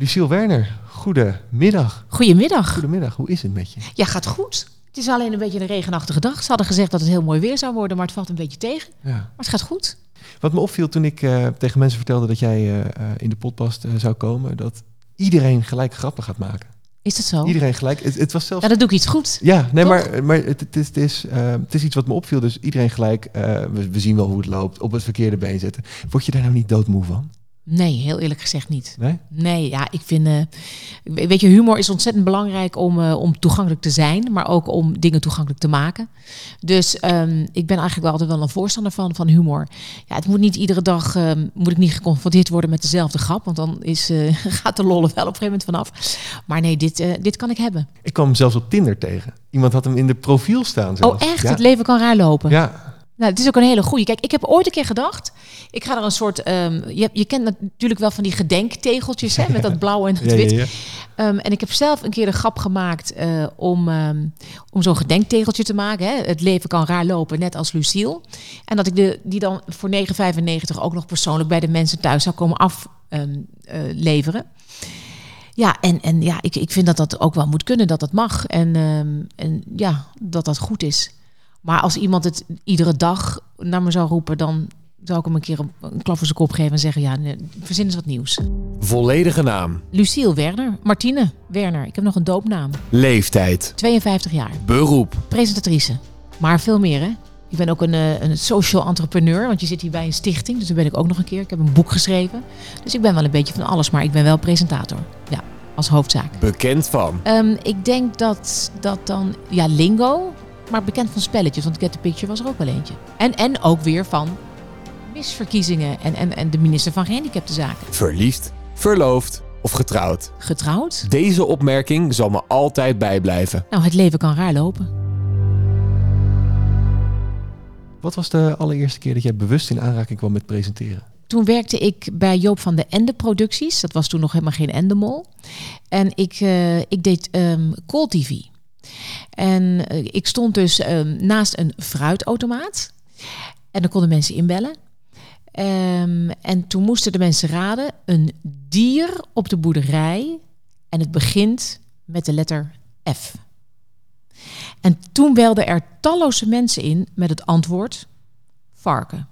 Luciel Werner, goedemiddag. Goedemiddag. Goedemiddag, hoe is het met je? Ja, gaat goed. Het is alleen een beetje een regenachtige dag. Ze hadden gezegd dat het heel mooi weer zou worden, maar het valt een beetje tegen. Ja. Maar het gaat goed. Wat me opviel toen ik eh, tegen mensen vertelde dat jij eh, eh, in de podcast zou komen, dat iedereen gelijk grappen gaat maken. Is dat zo? Iedereen gelijk. Het, het was zelfs. Ja, dan doe ik iets goed. Ja, nee, Toch? maar, maar het, het, is, het, is, het is iets wat me opviel. Dus iedereen gelijk, we, we zien wel hoe het loopt, op het verkeerde been zetten. Word je daar nou niet doodmoe van? Nee, heel eerlijk gezegd niet. Nee? Nee, ja, ik vind. eh, weet je, humor is ontzettend belangrijk om, eh, om toegankelijk te zijn, maar ook om dingen toegankelijk te maken. Dus ehm, ik ben eigenlijk wel altijd wel een voorstander van, van humor. Ja, het moet niet iedere dag ehm, moet ik niet geconfronteerd worden met dezelfde grap, want dan is, eh, gaat de lol er wel op een gegeven moment vanaf. Maar nee, dit, dit kan ik hebben. Ik kwam hem zelfs op Tinder tegen. Iemand had hem in de profiel staan. Oh, echt? Ja. Het leven kan raar lopen. Ja, Nou, het is ook een hele goeie. Kijk, ik heb ooit een keer gedacht. Ik ga er een soort. ehm, je, je kent natuurlijk wel van die gedenktegeltjes, hè, met dat blauwe en dat wit. ja, ja. Ehm, en ik heb zelf een keer de grap gemaakt eh, om, ehm, om zo'n gedenktegeltje te maken. Hè. Het leven kan raar lopen, net als Lucille. En dat ik de, die dan voor 9,95 ook nog persoonlijk bij de mensen thuis zou komen afleveren. ja, en, en ja, ik, ik vind dat dat ook wel moet kunnen, dat dat mag. En, en ja, dat dat goed is. Maar als iemand het iedere dag naar me zou roepen, dan zou ik hem een keer een, een klap voor zijn kop geven en zeggen: Ja, nee, verzin eens wat nieuws. Volledige naam. Lucille Werner, Martine Werner. Ik heb nog een doopnaam. Leeftijd. 52 jaar. Beroep. Presentatrice. Maar veel meer, hè? Ik ben ook een, eh, een social entrepreneur, want je zit hier bij een stichting. Dus dat ben ik ook nog een keer. Ik heb een boek geschreven. Dus ik ben wel een beetje van alles, maar ik ben wel presentator. Ja, als hoofdzaak. Bekend van. Ehm, ik denk dat dat dan, ja, lingo, maar bekend van spelletjes. Want Get the Picture was er ook wel eentje. En, en ook weer van misverkiezingen en, en, en de minister van Gehandicaptenzaken. Verliefd. Verloofd. Of getrouwd. Getrouwd? Deze opmerking zal me altijd bijblijven. Nou, het leven kan raar lopen. Wat was de allereerste keer dat jij bewust in aanraking kwam met presenteren? Toen werkte ik bij Joop van de Ende Producties. Dat was toen nog helemaal geen Endemol. En ik, eh, ik deed ehm Call TV. En eh, ik stond dus ehm, naast een fruitautomaat. En dan konden mensen inbellen. Ehm, en toen moesten de mensen raden een dier op de boerderij. En het begint met de letter F. En toen belden er talloze mensen in met het antwoord varken.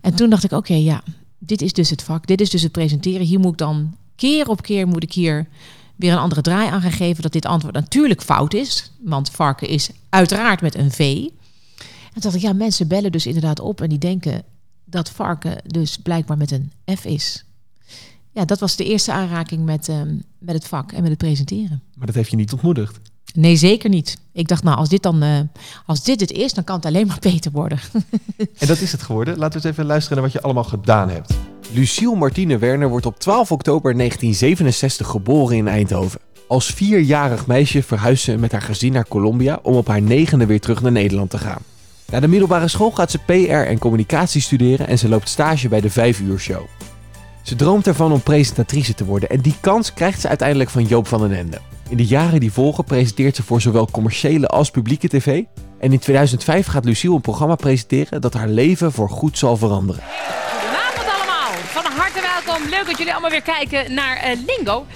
En toen dacht ik, oké, ja, dit is dus het vak, dit is dus het presenteren. Hier moet ik dan keer op keer moet ik hier weer een andere draai aan gaan geven dat dit antwoord natuurlijk fout is, want varken is uiteraard met een V. En toen dacht ik, ja, mensen bellen dus inderdaad op en die denken dat varken dus blijkbaar met een F is. Ja, dat was de eerste aanraking met, ehm, met het vak en met het presenteren. Maar dat heeft je niet ontmoedigd. Nee, zeker niet. Ik dacht, nou, als dit dan, eh, als dit het is, dan kan het alleen maar beter worden. En dat is het geworden. Laten we eens even luisteren naar wat je allemaal gedaan hebt. Lucille Martine Werner wordt op 12 oktober 1967 geboren in Eindhoven. Als vierjarig meisje verhuist ze met haar gezin naar Colombia om op haar negende weer terug naar Nederland te gaan. Na de middelbare school gaat ze PR en communicatie studeren en ze loopt stage bij de 5 uur show. Ze droomt ervan om presentatrice te worden en die kans krijgt ze uiteindelijk van Joop van den Ende. In de jaren die volgen presenteert ze voor zowel commerciële als publieke tv. En in 2005 gaat Lucille een programma presenteren dat haar leven voor goed zal veranderen. Leuk dat jullie allemaal weer kijken naar eh, Lingo.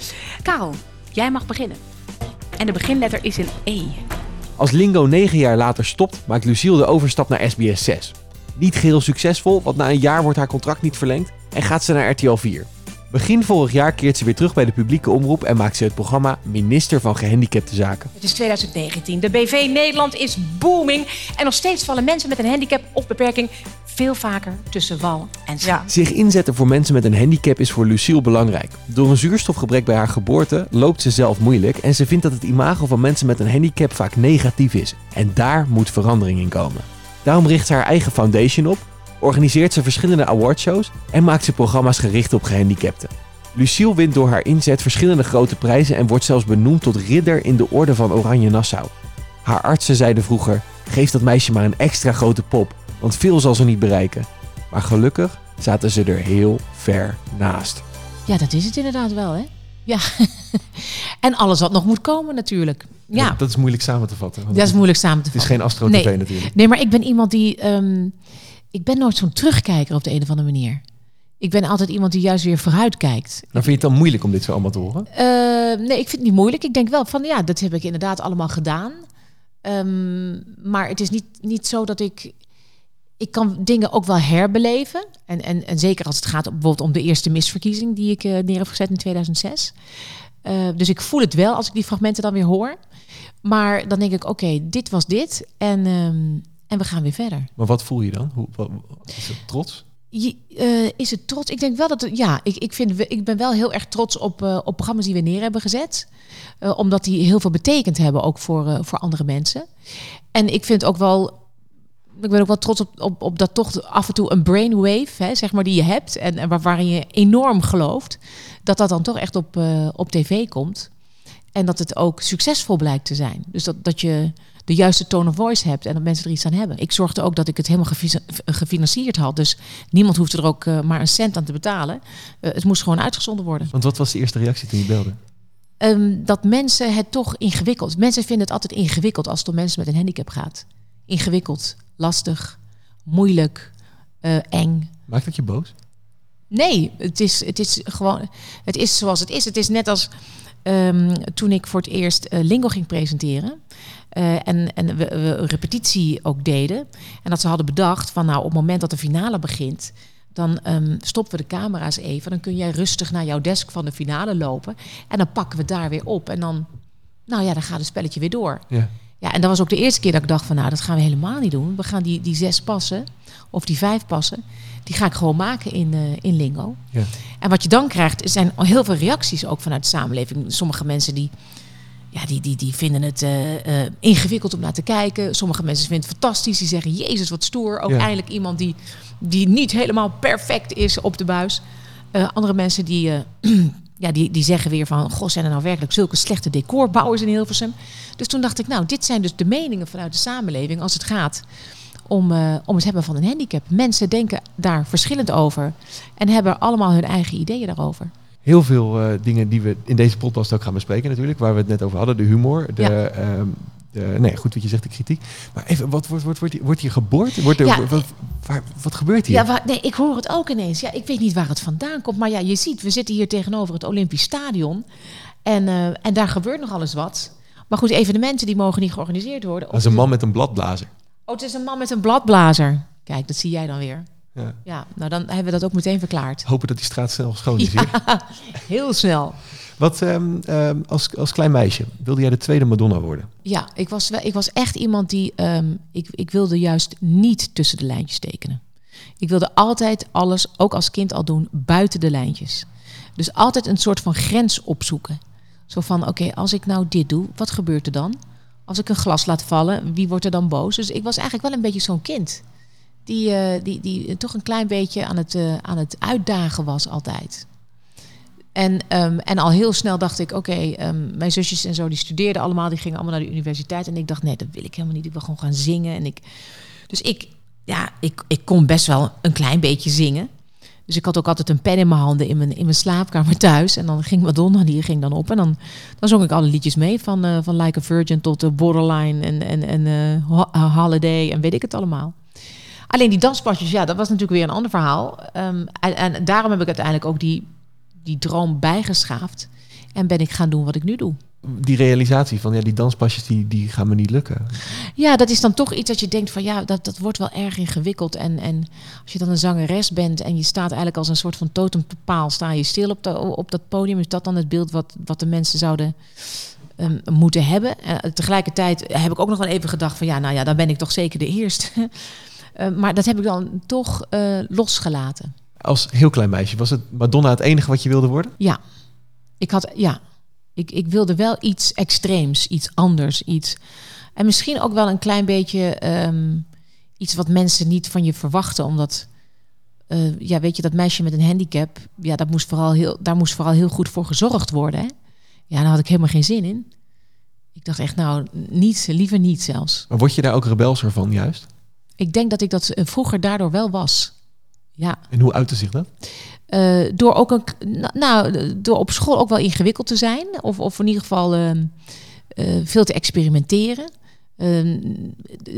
Karel, jij mag beginnen. En de beginletter is een E. Als Lingo negen jaar later stopt, maakt Lucille de overstap naar SBS 6. Niet geheel succesvol, want na een jaar wordt haar contract niet verlengd en gaat ze naar RTL 4. Begin vorig jaar keert ze weer terug bij de publieke omroep en maakt ze het programma Minister van Gehandicapte Zaken. Het is 2019. De BV Nederland is booming. En nog steeds vallen mensen met een handicap of beperking veel vaker tussen wal en schip. Zich inzetten voor mensen met een handicap is voor Lucille belangrijk. Door een zuurstofgebrek bij haar geboorte loopt ze zelf moeilijk en ze vindt dat het imago van mensen met een handicap vaak negatief is. En daar moet verandering in komen. Daarom richt ze haar eigen foundation op, organiseert ze verschillende awardshows en maakt ze programma's gericht op gehandicapten. Lucille wint door haar inzet verschillende grote prijzen en wordt zelfs benoemd tot ridder in de Orde van Oranje Nassau. Haar artsen zeiden vroeger: geef dat meisje maar een extra grote pop, want veel zal ze niet bereiken. Maar gelukkig zaten ze er heel ver naast. Ja, dat is het inderdaad wel, hè? Ja. en alles wat nog moet komen natuurlijk. Ja, Dat, dat is moeilijk samen te vatten. dat is moeilijk samen te Het is vatten. geen Astro Nee. Natuurlijk. Nee, maar ik ben iemand die... ehm, ik ben nooit zo'n terugkijker op de een of andere manier. Ik ben altijd iemand die juist weer vooruit kijkt. Nou, vind je het dan moeilijk om dit zo allemaal te horen? Eh, nee, ik vind het niet moeilijk. Ik denk wel van ja, dat heb ik inderdaad allemaal gedaan. Ehm, maar het is niet, niet zo dat ik. Ik kan dingen ook wel herbeleven. En, en, en zeker als het gaat om, bijvoorbeeld om de eerste misverkiezing die ik eh, neer heb gezet in 2006. Eh, dus ik voel het wel als ik die fragmenten dan weer hoor. Maar dan denk ik, oké, dit was dit. En, ehm, en we gaan weer verder. Maar wat voel je dan? Hoe, wat, is het trots? Je, eh, is het trots? Ik denk wel dat het, ja, ik, ik, vind, ik ben wel heel erg trots op, op programma's die we neer hebben gezet. Omdat die heel veel betekend hebben ook voor, voor andere mensen. En ik vind ook wel. Ik ben ook wel trots op, op, op dat toch af en toe een brainwave, hè, zeg maar, die je hebt en, en waar, waarin je enorm gelooft, dat dat dan toch echt op, op tv komt. En dat het ook succesvol blijkt te zijn. Dus dat, dat je de juiste tone of voice hebt en dat mensen er iets aan hebben. Ik zorgde ook dat ik het helemaal gefinancierd had. Dus niemand hoefde er ook uh, maar een cent aan te betalen. Uh, het moest gewoon uitgezonden worden. Want wat was de eerste reactie toen je belde? Um, dat mensen het toch ingewikkeld. Mensen vinden het altijd ingewikkeld als het om mensen met een handicap gaat. Ingewikkeld, lastig, moeilijk, uh, eng. Maakt dat je boos? Nee, het is, het is gewoon. Het is zoals het is. Het is net als um, toen ik voor het eerst uh, Lingo ging presenteren. Uh, en en we, we, een repetitie ook deden. En dat ze hadden bedacht van nou op het moment dat de finale begint. Dan um, stoppen we de camera's even. Dan kun jij rustig naar jouw desk van de finale lopen. En dan pakken we daar weer op. En dan, nou ja, dan gaat het spelletje weer door. Ja. Ja, en dat was ook de eerste keer dat ik dacht van nou, dat gaan we helemaal niet doen. We gaan die, die zes passen, of die vijf passen, die ga ik gewoon maken in, uh, in Lingo. Ja. En wat je dan krijgt, zijn heel veel reacties ook vanuit de samenleving. Sommige mensen die, ja, die, die, die vinden het uh, uh, ingewikkeld om naar te kijken. Sommige mensen vinden het fantastisch. Die zeggen, jezus, wat stoer. Ook Ja. eindelijk iemand die, die niet helemaal perfect is op de buis. Andere mensen die, ja, die, die zeggen weer van... Goh, zijn er nou werkelijk zulke slechte decorbouwers in Hilversum? Dus toen dacht ik, nou, dit zijn dus de meningen vanuit de samenleving... als het gaat om, uh, om het hebben van een handicap. Mensen denken daar verschillend over... en hebben allemaal hun eigen ideeën daarover. Heel veel uh, dingen die we in deze podcast ook gaan bespreken natuurlijk. Waar we het net over hadden. De humor. De, Ja. ehm, de, nee, goed wat je zegt, de kritiek. Maar even, wat wordt, wordt, wordt, hier- wordt hier geboord? Wordt er, Ja. wat, waar, wat gebeurt hier? Ja, waar, nee, ik hoor het ook ineens. Ja, ik weet niet waar het vandaan komt. Maar ja, je ziet, we zitten hier tegenover het Olympisch Stadion. En, uh, en daar gebeurt nog alles wat. Maar goed, evenementen die mogen niet georganiseerd worden. Dat is een man met een bladblazer. Oh, het is een man met een bladblazer. Kijk, dat zie jij dan weer. Ja. Ja, nou dan hebben we dat ook meteen verklaard. Hopen dat die straat snel schoon is. Ja, heel snel. Wat ehm, ehm, als, als klein meisje wilde jij de tweede Madonna worden? Ja, ik was, ik was echt iemand die... Um, ik, ik wilde juist niet tussen de lijntjes tekenen. Ik wilde altijd alles, ook als kind al doen, buiten de lijntjes. Dus altijd een soort van grens opzoeken. Zo van, oké, als ik nou dit doe, wat gebeurt er dan? Als ik een glas laat vallen, wie wordt er dan boos? Dus ik was eigenlijk wel een beetje zo'n kind. Die, uh, die, die toch een klein beetje aan het, uh, aan het uitdagen was altijd. En, um, en al heel snel dacht ik, oké, um, mijn zusjes en zo, die studeerden allemaal, die gingen allemaal naar de universiteit. En ik dacht, nee, dat wil ik helemaal niet. Ik wil gewoon gaan zingen. En ik, dus ik, ja, ik, ik kon best wel een klein beetje zingen. Dus ik had ook altijd een pen in mijn handen in mijn, in mijn slaapkamer thuis. En dan ging Madonna, die ging dan op. En dan, dan zong ik alle liedjes mee, van, uh, van Like a Virgin tot uh, Borderline en, en, en uh, Holiday en weet ik het allemaal. Alleen die danspasjes, ja, dat was natuurlijk weer een ander verhaal. Um, en, en daarom heb ik uiteindelijk ook die die droom bijgeschaafd. En ben ik gaan doen wat ik nu doe. Die realisatie van ja, die danspasjes die, die gaan me niet lukken. Ja, dat is dan toch iets dat je denkt van ja, dat, dat wordt wel erg ingewikkeld. En, en als je dan een zangeres bent en je staat eigenlijk als een soort van totempaal, sta je stil op, de, op dat podium. Is dat dan het beeld wat, wat de mensen zouden um, moeten hebben? Uh, tegelijkertijd heb ik ook nog wel even gedacht van ja, nou ja, dan ben ik toch zeker de eerste. uh, maar dat heb ik dan toch uh, losgelaten. Als heel klein meisje, was het Madonna het enige wat je wilde worden? Ja, ik had, ja. Ik, ik wilde wel iets extreems, iets anders, iets. En misschien ook wel een klein beetje um, iets wat mensen niet van je verwachten, omdat, uh, ja, weet je, dat meisje met een handicap, ja, dat moest vooral heel, daar moest vooral heel goed voor gezorgd worden. Hè? Ja, daar had ik helemaal geen zin in. Ik dacht echt, nou, niet, liever niet zelfs. Maar word je daar ook rebelser van, juist? Ik denk dat ik dat uh, vroeger daardoor wel was. Ja. En hoe uitte zich dat? Uh, door ook een, nou, door op school ook wel ingewikkeld te zijn, of, of in ieder geval uh, uh, veel te experimenteren. ehm,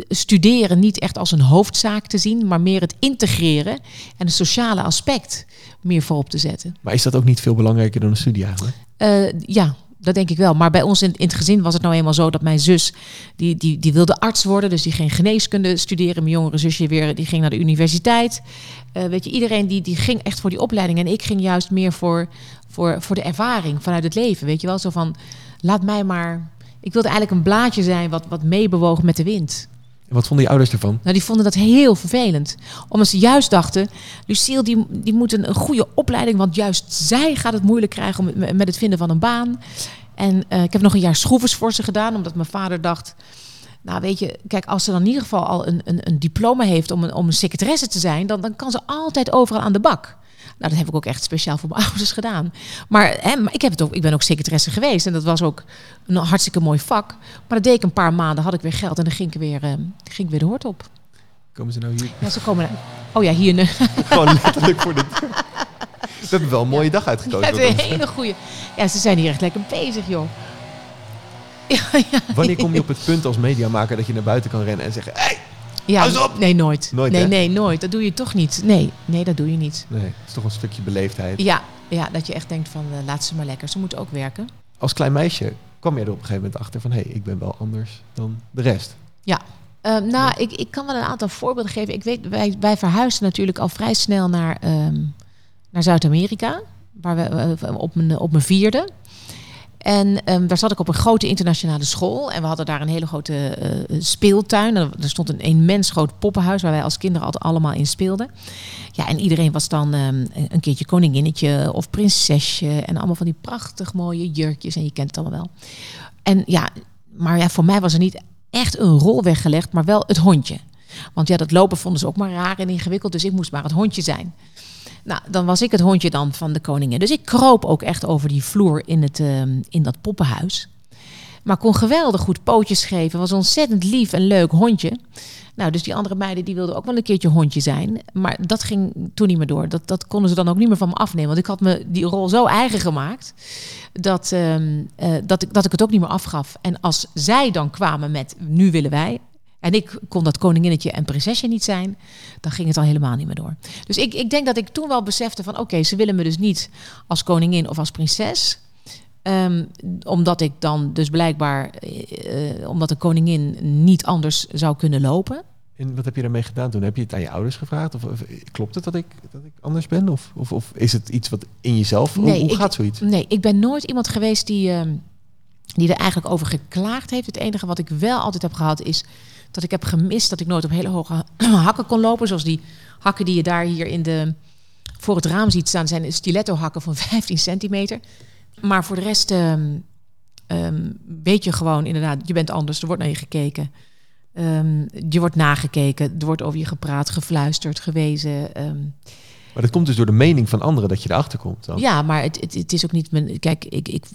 studeren niet echt als een hoofdzaak te zien, maar meer het integreren en het sociale aspect meer voorop te zetten. Maar is dat ook niet veel belangrijker dan een studie eigenlijk? Eh, ja, dat denk ik wel. Maar bij ons in, in het gezin was het nou eenmaal zo dat mijn zus, die, die, die wilde arts worden. Dus die ging geneeskunde studeren. Mijn jongere zusje weer, die ging naar de universiteit. Eh, weet je, iedereen die, die ging echt voor die opleiding. En ik ging juist meer voor, voor, voor de ervaring vanuit het leven. Weet je wel, zo van, laat mij maar... Ik wilde eigenlijk een blaadje zijn wat, wat meebewoog met de wind. En wat vonden je ouders ervan? Nou, die vonden dat heel vervelend. Omdat ze juist dachten, Lucille die, die moet een, goede opleiding, want juist zij gaat het moeilijk krijgen om, met het vinden van een baan. En eh, ik heb nog een jaar schroevers voor ze gedaan, omdat mijn vader dacht, nou weet je, kijk, als ze dan in ieder geval al een, een, een diploma heeft om een, om een secretaresse te zijn, dan, dan kan ze altijd overal aan de bak. Nou, dat heb ik ook echt speciaal voor mijn ouders gedaan. Maar, hè, maar ik, heb het ook, ik ben ook secretaresse geweest en dat was ook een hartstikke mooi vak. Maar dat deed ik een paar maanden, had ik weer geld en dan ging ik weer, uh, ging ik weer de hoort op. Komen ze nou hier? Ja, ze komen. Oh ja, hier. Gewoon letterlijk voor de. We hebben wel een mooie dag uitgekozen. Ja, een hele goede. Ja, ze zijn hier echt lekker bezig, joh. Ja, ja. Wanneer kom je op het punt als mediamaker dat je naar buiten kan rennen en zeggen: hey, ja, op! Nee, nooit. nooit nee, hè? nee, nooit. Dat doe je toch niet. Nee, nee, dat doe je niet. Nee, het is toch een stukje beleefdheid. Ja, ja dat je echt denkt van uh, laat ze maar lekker. Ze moeten ook werken. Als klein meisje kwam je er op een gegeven moment achter van: hé, hey, ik ben wel anders dan de rest. Ja. Uh, nou, ik, ik kan wel een aantal voorbeelden geven. Ik weet, wij, wij verhuisden natuurlijk al vrij snel naar, um, naar Zuid-Amerika. Waar we uh, op, mijn, op mijn vierde. En um, daar zat ik op een grote internationale school. En we hadden daar een hele grote uh, speeltuin. En er stond een immens groot poppenhuis waar wij als kinderen altijd allemaal in speelden. Ja, en iedereen was dan um, een keertje koninginnetje of prinsesje. En allemaal van die prachtig mooie jurkjes. En je kent het allemaal wel. En ja, maar ja, voor mij was er niet echt een rol weggelegd, maar wel het hondje. Want ja, dat lopen vonden ze ook maar raar en ingewikkeld. Dus ik moest maar het hondje zijn. Nou, dan was ik het hondje dan van de koningin. Dus ik kroop ook echt over die vloer in, het, uh, in dat poppenhuis. Maar kon geweldig goed pootjes geven. Was ontzettend lief en leuk hondje. Nou, dus die andere meiden die wilden ook wel een keertje hondje zijn. Maar dat ging toen niet meer door. Dat, dat konden ze dan ook niet meer van me afnemen. Want ik had me die rol zo eigen gemaakt. Dat, um, uh, dat, ik, dat ik het ook niet meer afgaf. En als zij dan kwamen met nu willen wij. En ik kon dat koninginnetje en prinsesje niet zijn. Dan ging het al helemaal niet meer door. Dus ik, ik denk dat ik toen wel besefte van... oké, okay, ze willen me dus niet als koningin of als prinses... Um, omdat ik dan dus blijkbaar, uh, omdat de koningin niet anders zou kunnen lopen. En wat heb je daarmee gedaan toen? Heb je het aan je ouders gevraagd? Of, of klopt het dat ik, dat ik anders ben? Of, of, of is het iets wat in jezelf? Nee, hoe hoe ik, gaat zoiets? Nee, ik ben nooit iemand geweest die, uh, die er eigenlijk over geklaagd heeft. Het enige wat ik wel altijd heb gehad is dat ik heb gemist dat ik nooit op hele hoge hakken kon lopen. Zoals die hakken die je daar hier in de, voor het raam ziet staan, zijn stiletto hakken van 15 centimeter. Maar voor de rest um, um, weet je gewoon inderdaad, je bent anders, er wordt naar je gekeken. Um, je wordt nagekeken, er wordt over je gepraat, gefluisterd, gewezen. Maar dat komt dus door de mening van anderen dat je erachter komt. Dan. Ja, maar het, het, het, is ook niet mijn. Kijk, ik, ik,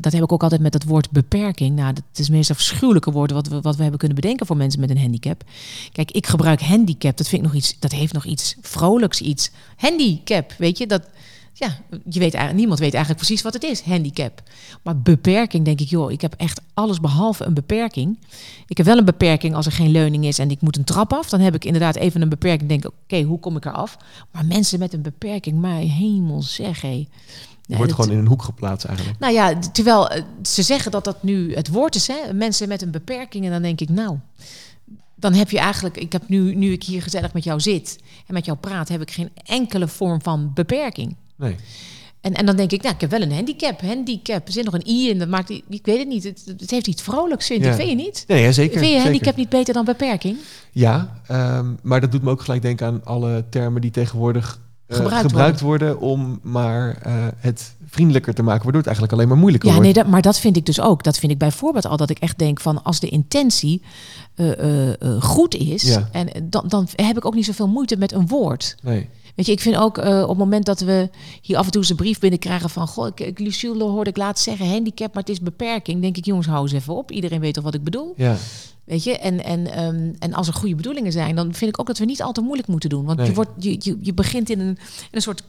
dat heb ik ook altijd met het woord beperking. Nou, dat is meest afschuwelijke woord wat we, wat we hebben kunnen bedenken voor mensen met een handicap. Kijk, ik gebruik handicap. Dat vind ik nog iets. Dat heeft nog iets vrolijks, iets handicap. Weet je dat? Ja, je weet eigenlijk, niemand weet eigenlijk precies wat het is, handicap. Maar beperking, denk ik, joh, ik heb echt alles behalve een beperking. Ik heb wel een beperking als er geen leuning is en ik moet een trap af. Dan heb ik inderdaad even een beperking. Denk, oké, okay, hoe kom ik eraf? Maar mensen met een beperking, mijn hemel zeg, hé. Je wordt gewoon in een hoek geplaatst eigenlijk. Nou ja, terwijl uh, ze zeggen dat dat nu het woord is, hè? mensen met een beperking. En dan denk ik, nou, dan heb je eigenlijk, ik heb nu, nu ik hier gezellig met jou zit en met jou praat, heb ik geen enkele vorm van beperking. Nee. En, en dan denk ik, nou, ik heb wel een handicap. Handicap, er zit nog een i in, dat maakt, ik weet het niet. Het, het heeft iets vrolijks, vind Ja. Vind je niet? Nee, ja, zeker. Vind je zeker. handicap niet beter dan beperking? Ja, ehm, maar dat doet me ook gelijk denken aan alle termen die tegenwoordig eh, Gebruikt gebruikt worden om maar eh, het vriendelijker te maken, waardoor het eigenlijk alleen maar moeilijker Ja, wordt. nee, dat, maar dat vind ik dus ook. Dat vind ik bijvoorbeeld al dat ik echt denk van als de intentie eh, goed is, Ja. en dan, dan heb ik ook niet zoveel moeite met een woord. Nee. Weet je, ik vind ook eh, op het moment dat we hier af en toe eens een brief binnenkrijgen van... Goh, ik, ik, Lucille hoorde ik laatst zeggen handicap, maar het is beperking. denk ik, jongens, hou eens even op. Iedereen weet toch wat ik bedoel? Ja, Weet je, en, en, ehm, en als er goede bedoelingen zijn... dan vind ik ook dat we niet al te moeilijk moeten doen. Want Nee. je, wordt, je, je, je begint in een, in een soort...